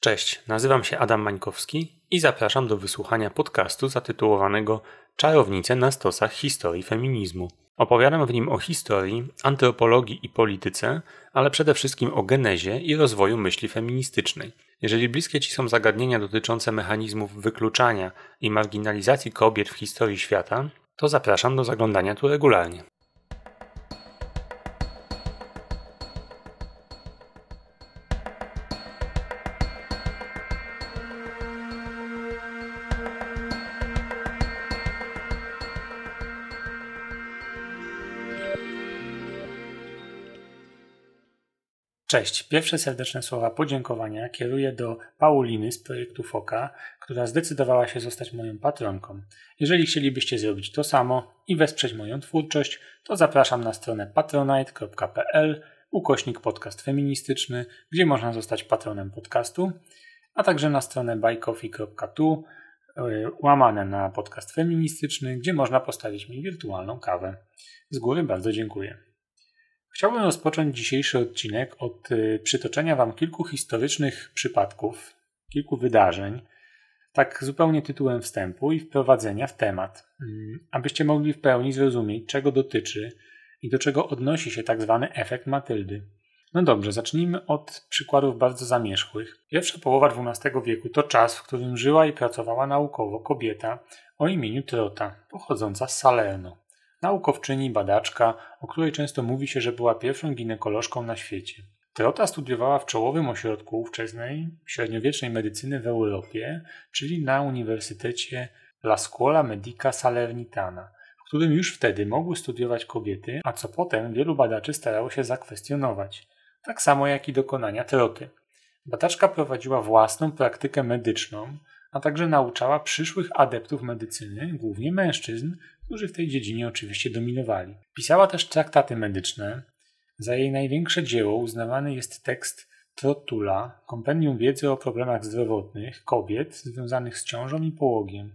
Cześć, nazywam się Adam Mańkowski i zapraszam do wysłuchania podcastu zatytułowanego Czarownice na stosach historii feminizmu. Opowiadam w nim o historii, antropologii i polityce, ale przede wszystkim o genezie i rozwoju myśli feministycznej. Jeżeli bliskie Ci są zagadnienia dotyczące mechanizmów wykluczania i marginalizacji kobiet w historii świata, to zapraszam do zaglądania tu regularnie. Cześć. Pierwsze serdeczne słowa podziękowania kieruję do Pauliny z projektu Foka, która zdecydowała się zostać moją patronką. Jeżeli chcielibyście zrobić to samo i wesprzeć moją twórczość, to zapraszam na stronę patronite.pl ukośnik podcast feministyczny, gdzie można zostać patronem podcastu, a także na stronę buycoffee.tu e, łamane na podcast feministyczny, gdzie można postawić mi wirtualną kawę. Z góry bardzo dziękuję. Chciałbym rozpocząć dzisiejszy odcinek od y, przytoczenia Wam kilku historycznych przypadków, kilku wydarzeń, tak zupełnie tytułem wstępu i wprowadzenia w temat, mm, abyście mogli w pełni zrozumieć, czego dotyczy i do czego odnosi się tak zwany efekt Matyldy. No dobrze, zacznijmy od przykładów bardzo zamierzchłych. Pierwsza połowa XII wieku to czas, w którym żyła i pracowała naukowo kobieta o imieniu Trota, pochodząca z Salerno naukowczyni, badaczka, o której często mówi się, że była pierwszą ginekolożką na świecie. Trota studiowała w czołowym ośrodku ówczesnej średniowiecznej medycyny w Europie, czyli na Uniwersytecie La Scuola Medica Salernitana, w którym już wtedy mogły studiować kobiety, a co potem wielu badaczy starało się zakwestionować, tak samo jak i dokonania troty. Badaczka prowadziła własną praktykę medyczną, a także nauczała przyszłych adeptów medycyny, głównie mężczyzn, którzy w tej dziedzinie oczywiście dominowali. Pisała też traktaty medyczne. Za jej największe dzieło uznawany jest tekst Trotula, kompendium wiedzy o problemach zdrowotnych kobiet związanych z ciążą i połogiem,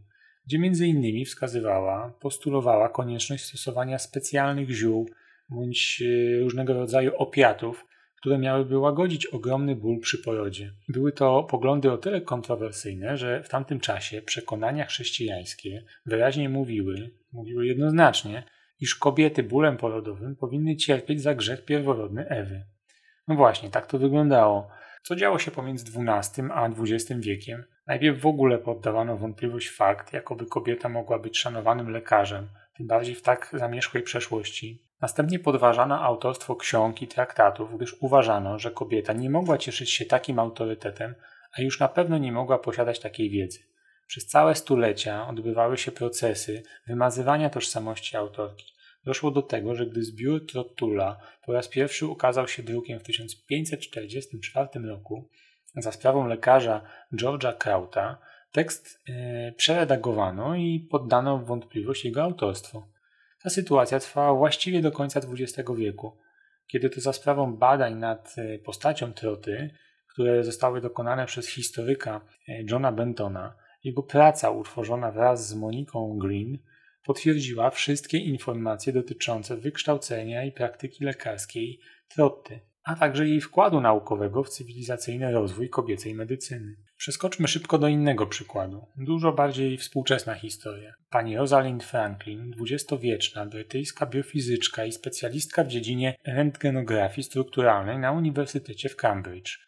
gdzie między innymi wskazywała, postulowała konieczność stosowania specjalnych ziół bądź e, różnego rodzaju opiatów, które miałyby łagodzić ogromny ból przy porodzie. Były to poglądy o tyle kontrowersyjne, że w tamtym czasie przekonania chrześcijańskie wyraźnie mówiły, mówiły jednoznacznie, iż kobiety bólem porodowym powinny cierpieć za grzech pierworodny Ewy. No właśnie, tak to wyglądało. Co działo się pomiędzy XII a XX wiekiem? Najpierw w ogóle poddawano wątpliwość fakt, jakoby kobieta mogła być szanowanym lekarzem, tym bardziej w tak zamierzchłej przeszłości. Następnie podważano autorstwo ksiąg i traktatów, gdyż uważano, że kobieta nie mogła cieszyć się takim autorytetem, a już na pewno nie mogła posiadać takiej wiedzy. Przez całe stulecia odbywały się procesy wymazywania tożsamości autorki. Doszło do tego, że gdy zbiór Trottula po raz pierwszy ukazał się drukiem w 1544 roku za sprawą lekarza George'a Krauta, tekst yy, przeredagowano i poddano w wątpliwość jego autorstwo. Ta sytuacja trwała właściwie do końca XX wieku, kiedy to za sprawą badań nad e, postacią Troty, które zostały dokonane przez historyka e, Johna Bentona, jego praca utworzona wraz z Moniką Green potwierdziła wszystkie informacje dotyczące wykształcenia i praktyki lekarskiej Trotty a także jej wkładu naukowego w cywilizacyjny rozwój kobiecej medycyny. Przeskoczmy szybko do innego przykładu, dużo bardziej współczesna historia. Pani Rosalind Franklin, dwudziestowieczna brytyjska biofizyczka i specjalistka w dziedzinie rentgenografii strukturalnej na Uniwersytecie w Cambridge.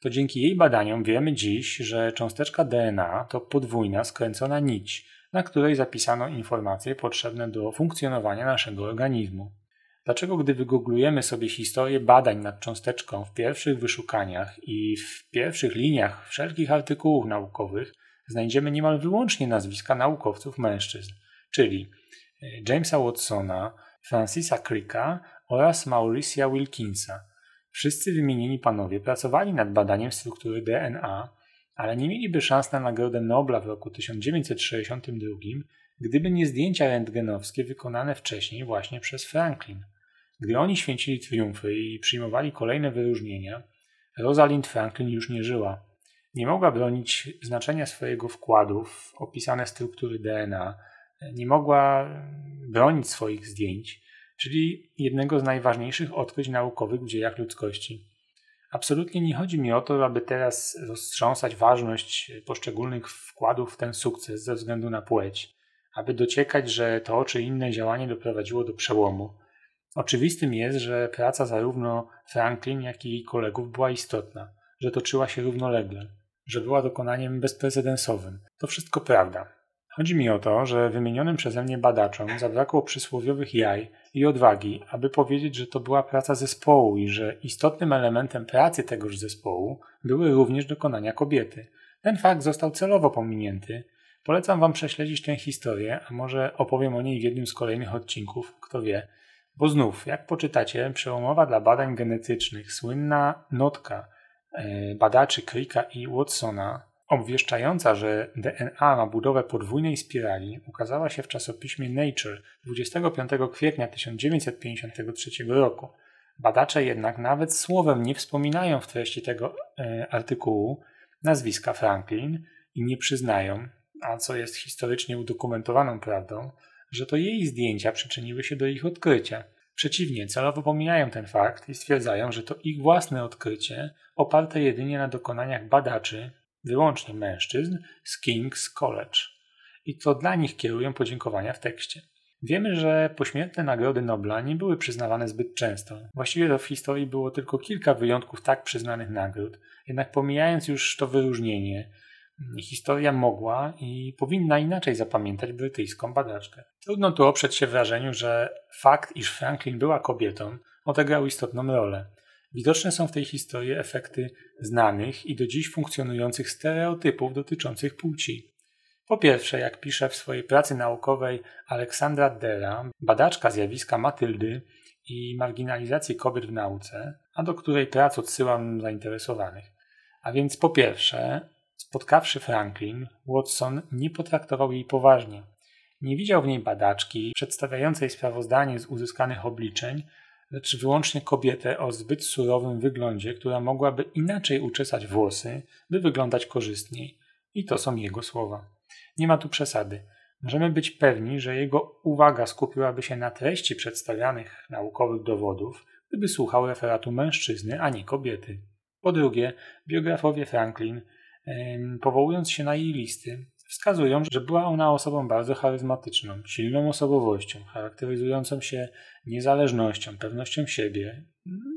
To dzięki jej badaniom wiemy dziś, że cząsteczka DNA to podwójna skręcona nić, na której zapisano informacje potrzebne do funkcjonowania naszego organizmu. Dlaczego, gdy wygooglujemy sobie historię badań nad cząsteczką w pierwszych wyszukaniach i w pierwszich liniach wszelkich artykułów naukowych, znajdziemy niemal wyłącznie nazwiska naukowców mężczyzn, czyli e, Jamesa Watsona, Francisa Cricka oraz Mauricia Wilkinsa. Wszyscy wymienieni panowie pracowali nad badaniem struktury DNA, ale nie mieliby szans na Nagrodę Nobla w roku 1962, gdyby nie zdjęcia rentgenowskie wykonane wcześniej właśnie przez Franklin. Gdy oni święcili triumfy i przyjmowali kolejne wyróżnienia, Rosalind Franklin już nie żyła. Nie mogła bronić znaczenia swojego wkładu w opisane struktury DNA, nie mogła bronić swoich zdjęć, czyli jednego z najważniejszych odkryć naukowych w dziejach ludzkości. Absolutnie nie chodzi mi o to, aby teraz roztrząsać ważność poszczególnych wkładów w ten sukces ze względu na płeć, aby dociekać, że to czy inne działanie doprowadziło do przełomu. Oczywistym jest, że praca zarówno Franklin, jak i jej kolegów była istotna, że toczyła się równolegle, że była dokonaniem bezprecedensowym. To wszystko prawda. Chodzi mi o to, że wymienionym przeze mnie badaczom zabrakło przysłowiowych jaj i odwagi, aby powiedzieć, że to była praca zespołu i że istotnym elementem pracy tegoż zespołu były również dokonania kobiety. Ten fakt został celowo pominięty. Polecam Wam prześledzić tę historię, a może opowiem o niej w jednym z kolejnych odcinków, kto wie. Bo znów, jak poczytacie, przełomowa dla badań genetycznych, słynna notka e, badaczy Cricka i Watsona obwieszczająca, że DNA ma budowę podwójnej spirali, ukazała się w czasopiśmie Nature 25 kwietnia 1953 roku. Badacze jednak nawet słowem nie wspominają w treści tego e, artykułu nazwiska Franklin i nie przyznają, a co jest historycznie udokumentowaną prawdą, że to jej zdjęcia przyczyniły się do ich odkrycia. Przeciwnie, celowo pomijają ten fakt i stwierdzają, że to ich własne odkrycie, oparte jedynie na dokonaniach badaczy, wyłącznie mężczyzn z King's College. I to dla nich kierują podziękowania w tekście. Wiemy, że pośmiertne nagrody Nobla nie były przyznawane zbyt często. Właściwie to w historii było tylko kilka wyjątków tak przyznanych nagród. Jednak pomijając już to wyróżnienie, historia mogła i powinna inaczej zapamiętać brytyjską badaczkę. Trudno tu oprzeć się wrażeniu, że fakt, iż Franklin była kobietą, odegrał istotną rolę. Widoczne są w tej historii efekty znanych i do dziś funkcjonujących stereotypów dotyczących płci. Po pierwsze, jak pisze w swojej pracy naukowej Aleksandra Dera, badaczka zjawiska Matyldy i marginalizacji kobiet w nauce, a do której prac odsyłam zainteresowanych. A więc po pierwsze, spotkawszy Franklin, Watson nie potraktował jej poważnie. Nie widział w niej badaczki przedstawiającej sprawozdanie z uzyskanych obliczeń, lecz wyłącznie kobietę o zbyt surowym wyglądzie, która mogłaby inaczej uczesać włosy, by wyglądać korzystniej. I to są jego słowa. Nie ma tu przesady. Możemy być pewni, że jego uwaga skupiłaby się na treści przedstawianych naukowych dowodów, gdyby słuchał referatu mężczyzny, a nie kobiety. Po drugie, biografowie Franklin, powołując się na jej listy, wskazują, że była ona osobą bardzo charyzmatyczną, silną osobowością, charakteryzującą się niezależnością, pewnością siebie.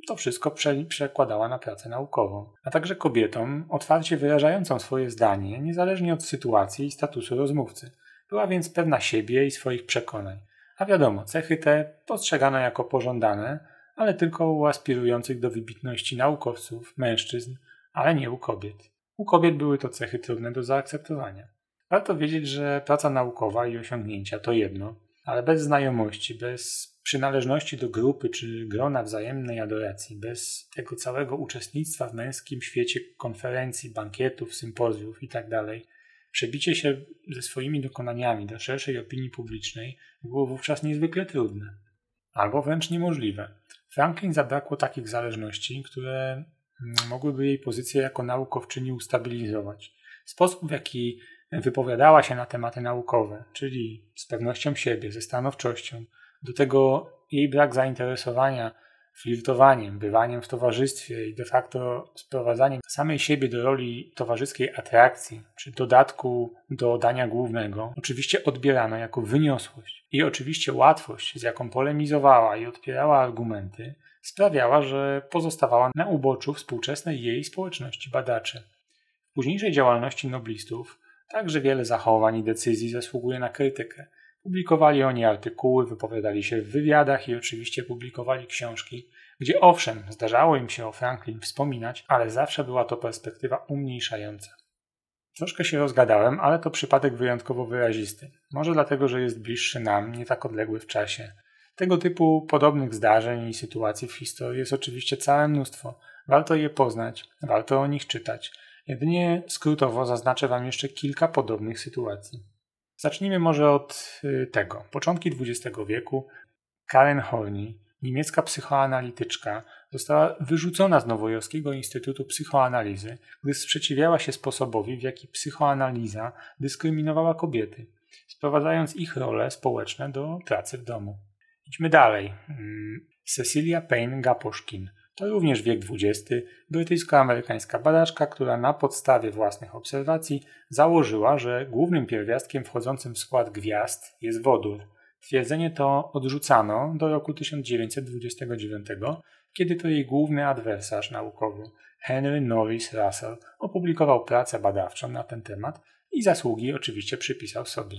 To wszystko prze przekładała na pracę naukową, a także kobietą otwarcie wyrażającą swoje zdanie, niezależnie od sytuacji i statusu rozmówcy. Była więc pewna siebie i swoich przekonań. A wiadomo, cechy te postrzegano jako pożądane, ale tylko u aspirujących do wybitności naukowców, mężczyzn, ale nie u kobiet. U kobiet były to cechy trudne do zaakceptowania. Warto wiedzieć, że praca naukowa i osiągnięcia to jedno, ale bez znajomości, bez przynależności do grupy czy grona wzajemnej adoracji, bez tego całego uczestnictwa w męskim świecie konferencji, bankietów, sympozjów itd., tak przebicie się ze swoimi dokonaniami do szerszej opinii publicznej było wówczas niezwykle trudne, albo wręcz niemożliwe. Franklin zabrakło takich zależności, które mogłyby jej pozycję jako naukowczyni ustabilizować. Sposób, w jaki wypowiadała się na tematy naukowe, czyli z pewnością siebie, ze stanowczością. Do tego jej brak zainteresowania flirtowaniem, bywaniem w towarzystwie i de facto sprowadzaniem samej siebie do roli towarzyskiej atrakcji, czy dodatku do dania głównego, oczywiście odbierano jako wyniosłość. I oczywiście łatwość, z jaką polemizowała i odpierała argumenty, sprawiała, że pozostawała na uboczu współczesnej jej społeczności badaczy. W późniejszej działalności noblistów Także wiele zachowań i decyzji zasługuje na krytykę. Publikowali oni artykuły, wypowiadali się w wywiadach i oczywiście publikowali książki, gdzie owszem, zdarzało im się o Franklin wspominać, ale zawsze była to perspektywa umniejszająca. Troszkę się rozgadałem, ale to przypadek wyjątkowo wyrazisty. Może dlatego, że jest bliższy nam, nie tak odległy w czasie. Tego typu podobnych zdarzeń i sytuacji w historii jest oczywiście całe mnóstwo. Warto je poznać, warto o nich czytać. Jedynie skrótowo zaznaczę Wam jeszcze kilka podobnych sytuacji. Zacznijmy może od y, tego. Początki XX wieku Karen Horney, niemiecka psychoanalityczka, została wyrzucona z Nowojorskiego Instytutu Psychoanalizy, gdy sprzeciwiała się sposobowi, w jaki psychoanaliza dyskryminowała kobiety, sprowadzając ich role społeczne do pracy w domu. Idźmy dalej. Mm, Cecilia Payne-Gaposzkin, To również wiek XX, brytyjsko-amerykańska badaczka, która na podstawie własnych obserwacji założyła, że głównym pierwiastkiem wchodzącym w skład gwiazd jest wodór. Twierdzenie to odrzucano do roku 1929, kiedy to jej główny adwersarz naukowy, Henry Norris Russell, opublikował pracę badawczą na ten temat i zasługi oczywiście przypisał sobie.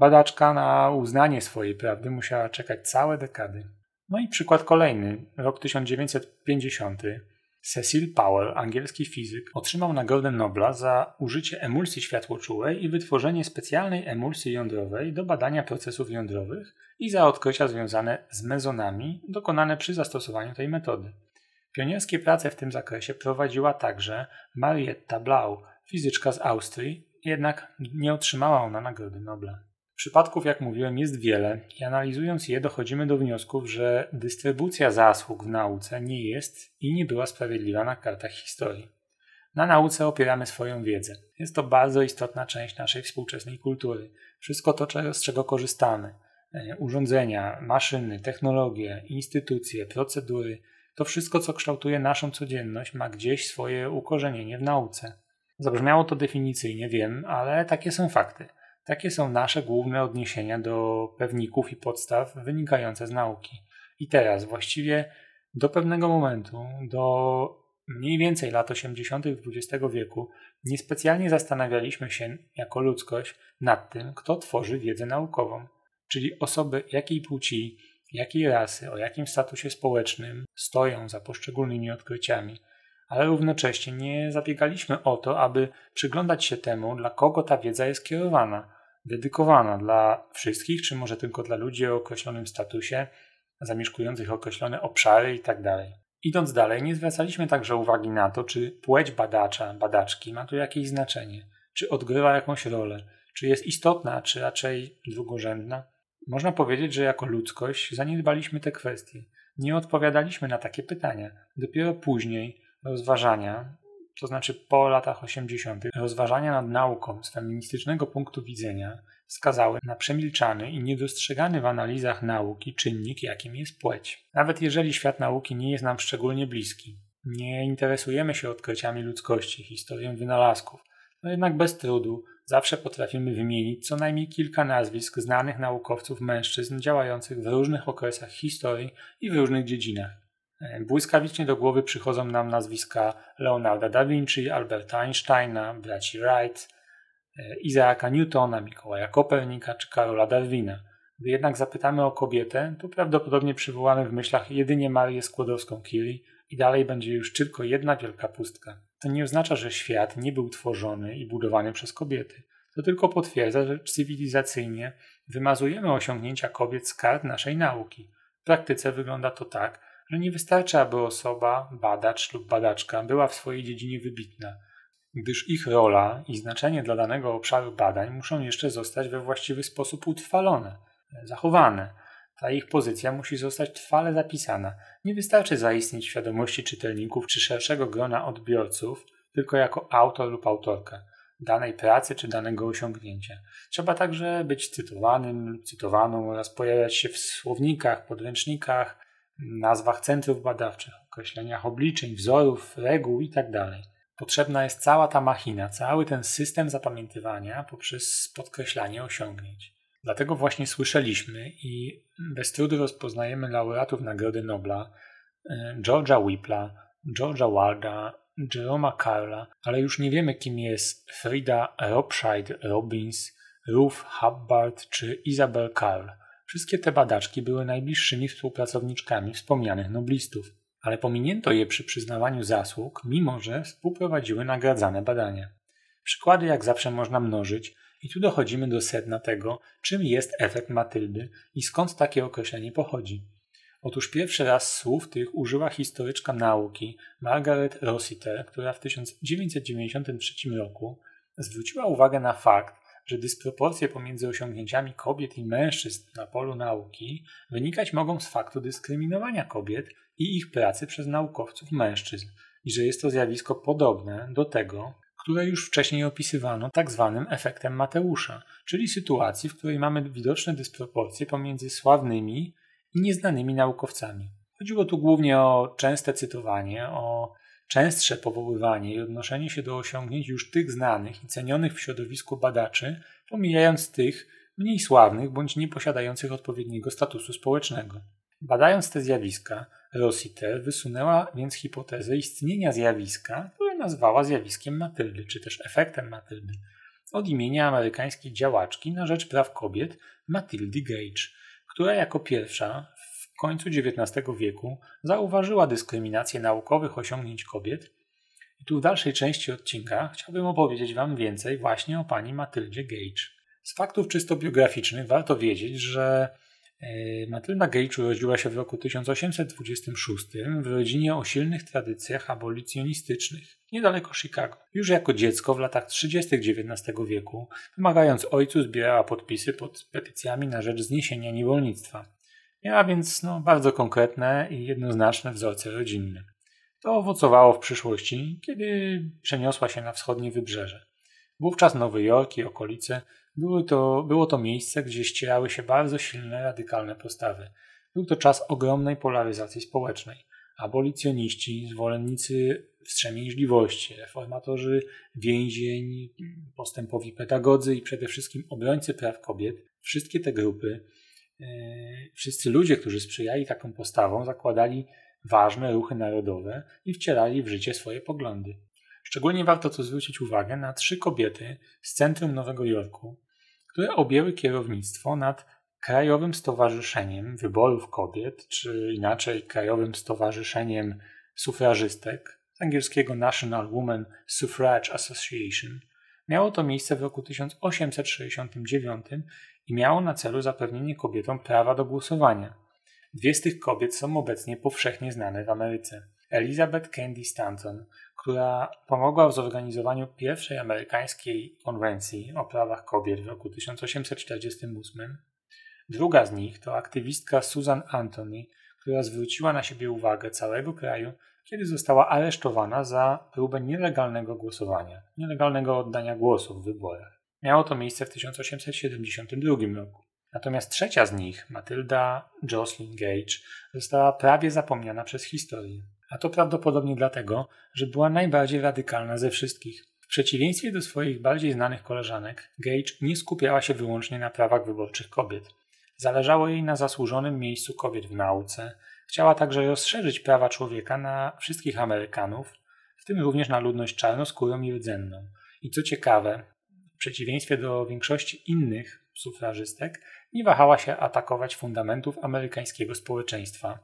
Badaczka na uznanie swojej prawdy musiała czekać całe dekady. No i przykład kolejny, rok 1950. Cecil Powell, angielski fizyk, otrzymał Nagrodę Nobla za użycie emulsji światłoczułej i wytworzenie specjalnej emulsji jądrowej do badania procesów jądrowych i za odkrycia związane z mezonami dokonane przy zastosowaniu tej metody. Pionierskie prace w tym zakresie prowadziła także Marietta Blau, fizyczka z Austrii, jednak nie otrzymała ona Nagrody Nobla. Przypadków, jak mówiłem, jest wiele i analizując je dochodzimy do wniosków, że dystrybucja zasług w nauce nie jest i nie była sprawiedliwa na kartach historii. Na nauce opieramy swoją wiedzę. Jest to bardzo istotna część naszej współczesnej kultury. Wszystko to, z czego korzystamy e, urządzenia, maszyny, technologie, instytucje, procedury to wszystko, co kształtuje naszą codzienność, ma gdzieś swoje ukorzenienie w nauce. Zabrzmiało to definicyjnie, wiem, ale takie są fakty. Takie są nasze główne odniesienia do pewników i podstaw wynikające z nauki. I teraz właściwie do pewnego momentu, do mniej więcej lat 80. XX wieku, niespecjalnie zastanawialiśmy się jako ludzkość nad tym, kto tworzy wiedzę naukową, czyli osoby jakiej płci, jakiej rasy, o jakim statusie społecznym stoją za poszczególnymi odkryciami, ale równocześnie nie zabiegaliśmy o to, aby przyglądać się temu, dla kogo ta wiedza jest kierowana dedykowana dla wszystkich, czy może tylko dla ludzi o określonym statusie, zamieszkujących określone obszary itd. Tak Idąc dalej, nie zwracaliśmy także uwagi na to, czy płeć badacza, badaczki ma tu jakieś znaczenie, czy odgrywa jakąś rolę, czy jest istotna, czy raczej drugorzędna. Można powiedzieć, że jako ludzkość zaniedbaliśmy te kwestie. Nie odpowiadaliśmy na takie pytania. Dopiero później rozważania, to znaczy po latach 80., rozważania nad nauką z feministycznego punktu widzenia wskazały na przemilczany i niedostrzegany w analizach nauki czynnik, jakim jest płeć. Nawet jeżeli świat nauki nie jest nam szczególnie bliski, nie interesujemy się odkryciami ludzkości, historią wynalazków, no jednak bez trudu zawsze potrafimy wymienić co najmniej kilka nazwisk znanych naukowców mężczyzn działających w różnych okresach historii i w różnych dziedzinach. E, błyskawicznie do głowy przychodzą nam nazwiska Leonarda da Vinci, Alberta Einsteina, braci Wright, e, Isaaca Newtona, Mikołaja Kopernika czy Karola Darwina. Gdy jednak zapytamy o kobietę, to prawdopodobnie przywołamy w myślach jedynie Marię Skłodowską-Curie i dalej będzie już tylko jedna wielka pustka. To nie oznacza, że świat nie był tworzony i budowany przez kobiety. To tylko potwierdza, że cywilizacyjnie wymazujemy osiągnięcia kobiet z kart naszej nauki. W praktyce wygląda to tak, że nie wystarczy, aby osoba, badacz lub badaczka była w swojej dziedzinie wybitna, gdyż ich rola i znaczenie dla danego obszaru badań muszą jeszcze zostać we właściwy sposób utrwalone, zachowane. Ta ich pozycja musi zostać trwale zapisana. Nie wystarczy zaistnieć w świadomości czytelników czy szerszego grona odbiorców tylko jako autor lub autorka danej pracy czy danego osiągnięcia. Trzeba także być cytowanym lub cytowaną oraz pojawiać się w słownikach, podręcznikach, nazwach centrów badawczych, określeniach obliczeń, wzorów, reguł itd. Tak Potrzebna jest cała ta machina, cały ten system zapamiętywania poprzez podkreślanie osiągnięć. Dlatego właśnie słyszeliśmy i bez trudu rozpoznajemy laureatów Nagrody Nobla e, George'a Whipla, George'a Warda, Jeroma Carla, ale już nie wiemy kim jest Frida Robscheid Robbins, Ruth Hubbard czy Isabel Carl. Wszystkie te badaczki były najbliższymi współpracowniczkami wspomnianych noblistów, ale pominięto je przy przyznawaniu zasług, mimo że współprowadziły nagradzane badania. Przykłady jak zawsze można mnożyć i tu dochodzimy do sedna tego, czym jest efekt Matyldy i skąd takie określenie pochodzi. Otóż pierwszy raz słów tych użyła historyczka nauki Margaret Rossiter, która w 1993 roku zwróciła uwagę na fakt, że dysproporcje pomiędzy osiągnięciami kobiet i mężczyzn na polu nauki wynikać mogą z faktu dyskryminowania kobiet i ich pracy przez naukowców mężczyzn i że jest to zjawisko podobne do tego, które już wcześniej opisywano tak zwanym efektem Mateusza, czyli sytuacji, w której mamy widoczne dysproporcje pomiędzy sławnymi i nieznanymi naukowcami. Chodziło tu głównie o częste cytowanie, o częstsze powoływanie i odnoszenie się do osiągnięć już tych znanych i cenionych w środowisku badaczy, pomijając tych mniej sławnych bądź nie posiadających odpowiedniego statusu społecznego. Badając te zjawiska, Rossiter wysunęła więc hipotezę istnienia zjawiska, które nazwała zjawiskiem Matyldy, czy też efektem Matyldy, od imienia amerykańskiej działaczki na rzecz praw kobiet Matildy Gage, która jako pierwsza końcu XIX wieku zauważyła dyskryminację naukowych osiągnięć kobiet. I tu w dalszej części odcinka chciałbym opowiedzieć Wam więcej właśnie o pani Matyldzie Gage. Z faktów czysto biograficznych warto wiedzieć, że E, Matylda Gage urodziła się w roku 1826 w rodzinie o silnych tradycjach abolicjonistycznych, niedaleko Chicago. Już jako dziecko w latach 30. XIX wieku, pomagając ojcu, zbierała podpisy pod petycjami na rzecz zniesienia niewolnictwa. Miała więc no, bardzo konkretne i jednoznaczne wzorce rodzinne. To owocowało w przyszłości, kiedy przeniosła się na wschodnie wybrzeże. Wówczas Nowy Jork i okolice były to, było to miejsce, gdzie ścierały się bardzo silne, radykalne postawy. Był to czas ogromnej polaryzacji społecznej. Abolicjoniści, zwolennicy wstrzemięźliwości, reformatorzy więzień, postępowi pedagodzy i przede wszystkim obrońcy praw kobiet, wszystkie te grupy, wszyscy ludzie, którzy sprzyjali taką postawom, zakładali ważne ruchy narodowe i wcierali w życie swoje poglądy. Szczególnie warto tu zwrócić uwagę na trzy kobiety z centrum Nowego Jorku, które objęły kierownictwo nad Krajowym Stowarzyszeniem Wyborów Kobiet, czy inaczej Krajowym Stowarzyszeniem Sufrażystek, z angielskiego National Women Suffrage Association. Miało to miejsce w roku 1869 i miało na celu zapewnienie kobietom prawa do głosowania. Dwie z tych kobiet są obecnie powszechnie znane w Ameryce. Elizabeth Candy Stanton, która pomogła w zorganizowaniu pierwszej amerykańskiej konwencji o prawach kobiet w roku 1848. Druga z nich to aktywistka Susan Anthony, która zwróciła na siebie uwagę całego kraju, kiedy została aresztowana za próbę nielegalnego głosowania, nielegalnego oddania głosu w wyborach. Miało to miejsce w 1872 roku. Natomiast trzecia z nich, Matylda Jocelyn Gage, została prawie zapomniana przez historię. A to prawdopodobnie dlatego, że była najbardziej radykalna ze wszystkich. W przeciwieństwie do swoich bardziej znanych koleżanek, Gage nie skupiała się wyłącznie na prawach wyborczych kobiet. Zależało jej na zasłużonym miejscu kobiet w nauce. Chciała także rozszerzyć prawa człowieka na wszystkich Amerykanów, w tym również na ludność czarnoskórą i rdzenną. I co ciekawe, przeciwieństwie do większości innych sufrażystek, nie wahała się atakować fundamentów amerykańskiego społeczeństwa.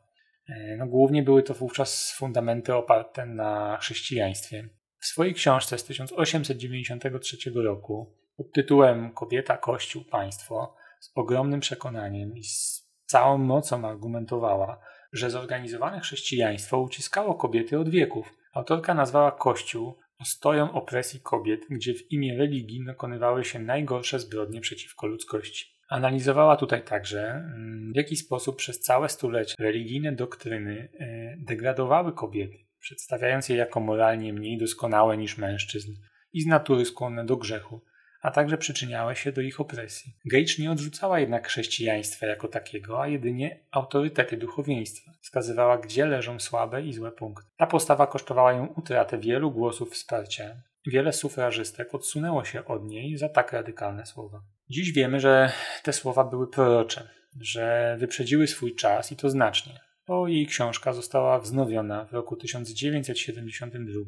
E, no, głównie były to wówczas fundamenty oparte na chrześcijaństwie. W swojej książce z 1893 roku pod tytułem Kobieta, Kościół, Państwo z ogromnym przekonaniem i z całą mocą argumentowała, że zorganizowane chrześcijaństwo uciskało kobiety od wieków. Autorka nazwała Kościół ostoją opresji kobiet, gdzie w imię religii dokonywały się najgorsze zbrodnie przeciwko ludzkości. Analizowała tutaj także, mm, w jaki sposób przez całe stulecia religijne doktryny e, degradowały kobiety, przedstawiając je jako moralnie mniej doskonałe niż mężczyzn i z natury skłonne do grzechu, a także przyczyniały się do ich opresji. Gage nie odrzucała jednak chrześcijaństwa jako takiego, a jedynie autorytety duchowieństwa. Wskazywała, gdzie leżą słabe i złe punkty. Ta postawa kosztowała ją utratę wielu głosów wsparcia. Wiele sufrażystek odsunęło się od niej za tak radykalne słowa. Dziś wiemy, że te słowa były prorocze, że wyprzedziły swój czas i to znacznie, bo jej książka została wznowiona w roku 1972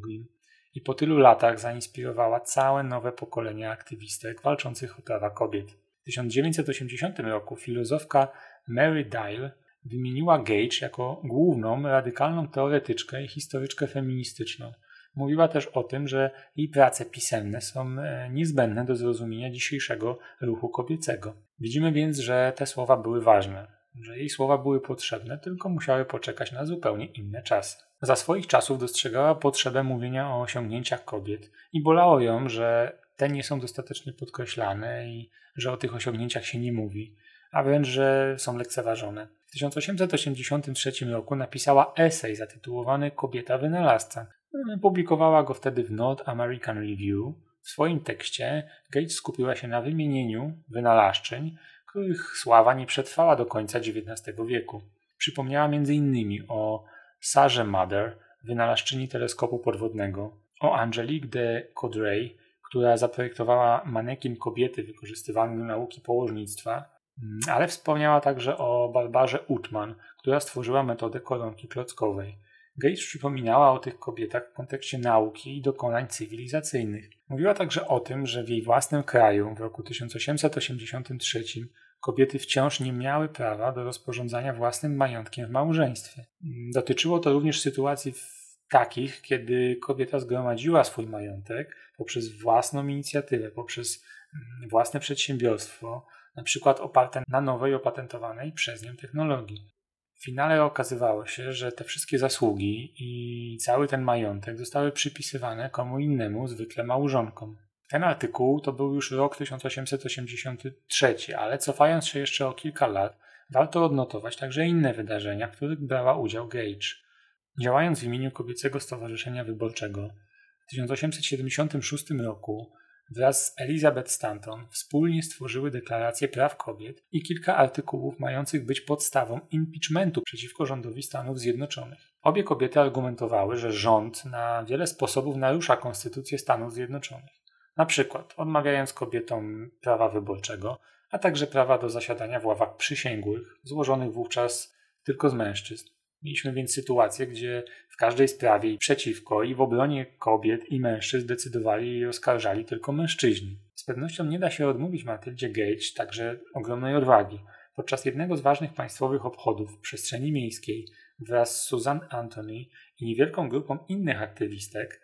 i po tylu latach zainspirowała całe nowe pokolenie aktywistek walczących o prawa kobiet. W 1980 roku filozofka Mary Dyle wymieniła Gage jako główną radykalną teoretyczkę i historyczkę feministyczną – Mówiła też o tym, że jej prace pisenne są e, niezbędne do zrozumienia dzisiejszego ruchu kobiecego. Widzimy więc, że te słowa były ważne, że jej słowa były potrzebne, tylko musiały poczekać na zupełnie inne czasy. Za swoich czasów dostrzegała potrzebę mówienia o osiągnięciach kobiet i bolało ją, że te nie są dostatecznie podkreślane i że o tych osiągnięciach się nie mówi, a wręcz, że są lekceważone. W 1883 roku napisała esej zatytułowany Kobieta wynalazca, Publikowała go wtedy w North American Review. W swoim tekście Gates skupiła się na wymienieniu wynalazczeń, których sława nie przetrwała do końca XIX wieku. Przypomniała m.in. o Sarze Mother, wynalazczyni teleskopu podwodnego, o Angelique de Caudray, która zaprojektowała manekin kobiety wykorzystywany do nauki położnictwa, mm, ale wspomniała także o Barbarze Utman, która stworzyła metodę koronki klockowej. Gates przypominała o tych kobietach w kontekście nauki i dokonań cywilizacyjnych. Mówiła także o tym, że w jej własnym kraju w roku 1883 kobiety wciąż nie miały prawa do rozporządzania własnym majątkiem w małżeństwie. Dotyczyło to również sytuacji takich, kiedy kobieta zgromadziła swój majątek poprzez własną inicjatywę, poprzez mm, własne przedsiębiorstwo, na przykład oparte na nowej opatentowanej przez nią technologii. W finale okazywało się, że te wszystkie zasługi i cały ten majątek zostały przypisywane komu innemu, zwykle małżonkom. Ten artykuł to był już rok 1883, ale cofając się jeszcze o kilka lat, warto odnotować także inne wydarzenia, w których brała udział Gage. Działając w imieniu Kobiecego Stowarzyszenia Wyborczego, w 1876 roku wraz z Elizabeth Stanton wspólnie stworzyły Deklarację Praw Kobiet i kilka artykułów mających być podstawą impeachmentu przeciwko rządowi Stanów Zjednoczonych. Obie kobiety argumentowały, że rząd na wiele sposobów narusza Konstytucję Stanów Zjednoczonych. Na przykład odmawiając kobietom prawa wyborczego, a także prawa do zasiadania w ławach przysięgłych, złożonych wówczas tylko z mężczyzn. Mieliśmy więc sytuację, gdzie w każdej sprawie i przeciwko, i w obronie kobiet i mężczyzn decydowali i oskarżali tylko mężczyźni. Z pewnością nie da się odmówić Matyldzie Gage także ogromnej odwagi. Podczas jednego z ważnych państwowych obchodów w przestrzeni miejskiej wraz z Susan Anthony i niewielką grupą innych aktywistek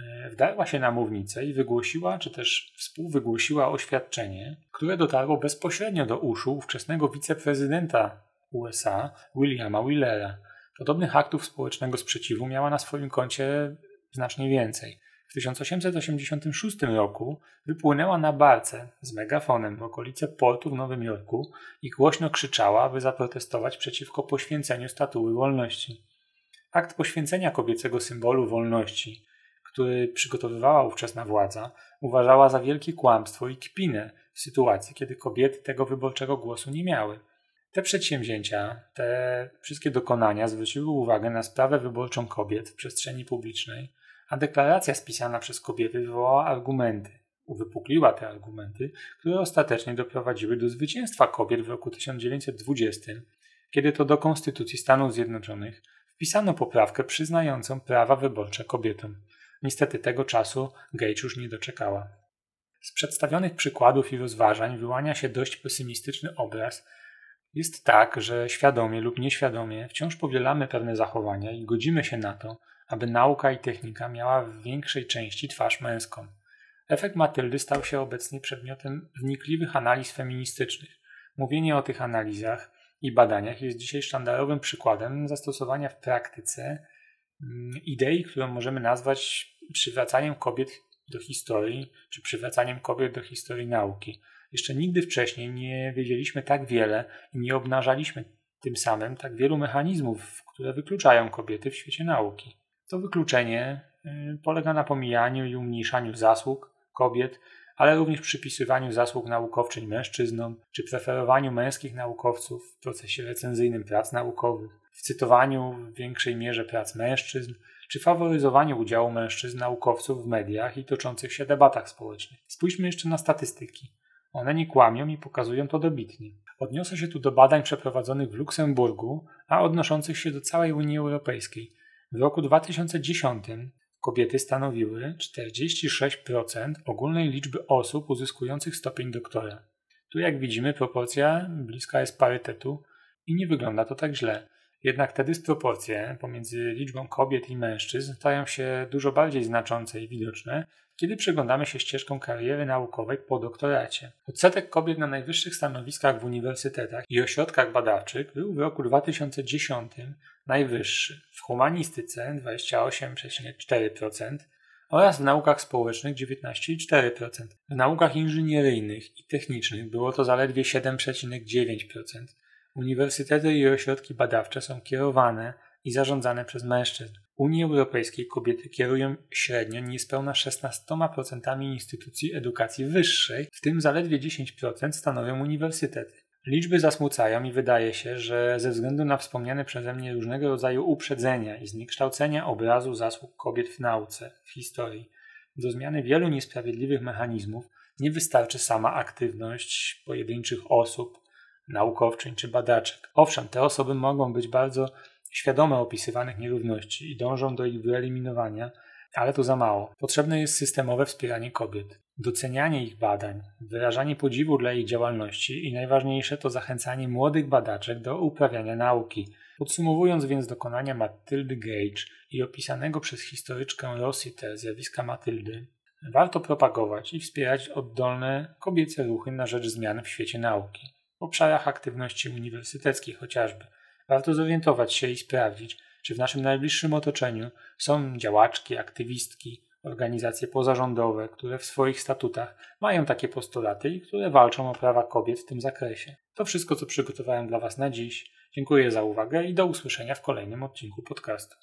e, wdarła się na mównicę i wygłosiła, czy też współwygłosiła oświadczenie, które dotarło bezpośrednio do uszu ówczesnego wiceprezydenta USA Williama Willera. Podobnych aktów społecznego sprzeciwu miała na swoim koncie znacznie więcej. W 1886 roku wypłynęła na barce z megafonem w okolice portu w Nowym Jorku i głośno krzyczała, aby zaprotestować przeciwko poświęceniu statuły wolności. Akt poświęcenia kobiecego symbolu wolności, który przygotowywała ówczesna władza, uważała za wielkie kłamstwo i kpinę w sytuacji, kiedy kobiety tego wyborczego głosu nie miały. Te przedsięwzięcia, te wszystkie dokonania zwróciły uwagę na sprawę wyborczą kobiet w przestrzeni publicznej, a deklaracja spisana przez kobiety wywołała argumenty, uwypukliła te argumenty, które ostatecznie doprowadziły do zwycięstwa kobiet w roku 1920, kiedy to do Konstytucji Stanów Zjednoczonych wpisano poprawkę przyznającą prawa wyborcze kobietom. Niestety tego czasu Gage już nie doczekała. Z przedstawionych przykładów i rozważań wyłania się dość pesymistyczny obraz, jest tak, że świadomie lub nieświadomie wciąż powielamy pewne zachowania i godzimy się na to, aby nauka i technika miała w większej części twarz męską. Efekt Matyldy stał się obecnie przedmiotem wnikliwych analiz feministycznych. Mówienie o tych analizach i badaniach jest dzisiaj sztandarowym przykładem zastosowania w praktyce mm, idei, którą możemy nazwać przywracaniem kobiet do historii, czy przywracaniem kobiet do historii nauki. Jeszcze nigdy wcześniej nie wiedzieliśmy tak wiele i nie obnażaliśmy tym samym tak wielu mechanizmów, które wykluczają kobiety w świecie nauki. To wykluczenie y, polega na pomijaniu i umniejszaniu zasług kobiet, ale również przypisywaniu zasług naukowczyń mężczyznom, czy preferowaniu męskich naukowców w procesie recenzyjnym prac naukowych, w cytowaniu w większej mierze prac mężczyzn, czy faworyzowaniu udziału mężczyzn naukowców w mediach i toczących się debatach społecznych. Spójrzmy jeszcze na statystyki. One nie kłamią i pokazują to dobitnie. Odniosę się tu do badań przeprowadzonych w Luksemburgu, a odnoszących się do całej Unii Europejskiej. W roku 2010 kobiety stanowiły 46% ogólnej liczby osób uzyskujących stopień doktora. Tu, jak widzimy, proporcja bliska jest parytetu i nie wygląda to tak źle. Jednak te dysproporcje pomiędzy liczbą kobiet i mężczyzn stają się dużo bardziej znaczące i widoczne, kiedy przyglądamy się ścieżką kariery naukowej po doktoracie. Odsetek kobiet na najwyższych stanowiskach w uniwersytetach i ośrodkach badawczych był w roku 2010 najwyższy. W humanistyce 28,4% oraz w naukach społecznych 19,4%. W naukach inżynieryjnych i technicznych było to zaledwie 7,9%. Uniwersytety i ośrodki badawcze są kierowane i zarządzane przez mężczyzn. W Unii Europejskiej kobiety kierują średnio niespełna 16% instytucji edukacji wyższej, w tym zaledwie 10% stanowią uniwersytety. Liczby zasmucają i wydaje się, że ze względu na wspomniane przeze mnie różnego rodzaju uprzedzenia i zniekształcenia obrazu zasług kobiet w nauce, w historii, do zmiany wielu niesprawiedliwych mechanizmów nie wystarczy sama aktywność pojedynczych osób, naukowczyń czy badaczek. Owszem, te osoby mogą być bardzo świadome opisywanych nierówności i dążą do ich wyeliminowania, ale to za mało. Potrzebne jest systemowe wspieranie kobiet, docenianie ich badań, wyrażanie podziwu dla ich działalności i najważniejsze to zachęcanie młodych badaczek do uprawiania nauki. Podsumowując więc dokonania Matyldy Gage i opisanego przez historyczkę Rossiter zjawiska Matyldy, warto propagować i wspierać oddolne kobiece ruchy na rzecz zmian w świecie nauki, obszarach aktywności uniwersyteckiej chociażby. Warto zorientować się i sprawdzić, czy w naszym najbliższym otoczeniu są działaczki, aktywistki, organizacje pozarządowe, które w swoich statutach mają takie postulaty i które walczą o prawa kobiet w tym zakresie. To wszystko, co przygotowałem dla Was na dziś. Dziękuję za uwagę i do usłyszenia w kolejnym odcinku podcastu.